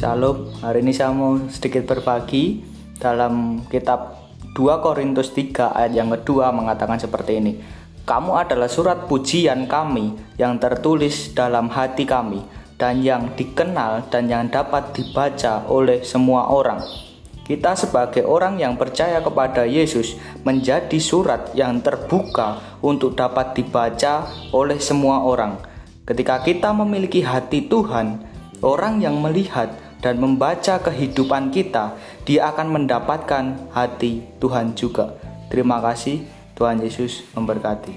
Shalom, hari ini saya mau sedikit berbagi dalam kitab 2 Korintus 3 ayat yang kedua mengatakan seperti ini. Kamu adalah surat pujian kami yang tertulis dalam hati kami dan yang dikenal dan yang dapat dibaca oleh semua orang. Kita sebagai orang yang percaya kepada Yesus menjadi surat yang terbuka untuk dapat dibaca oleh semua orang. Ketika kita memiliki hati Tuhan, orang yang melihat dan membaca kehidupan kita, dia akan mendapatkan hati Tuhan juga. Terima kasih, Tuhan Yesus memberkati.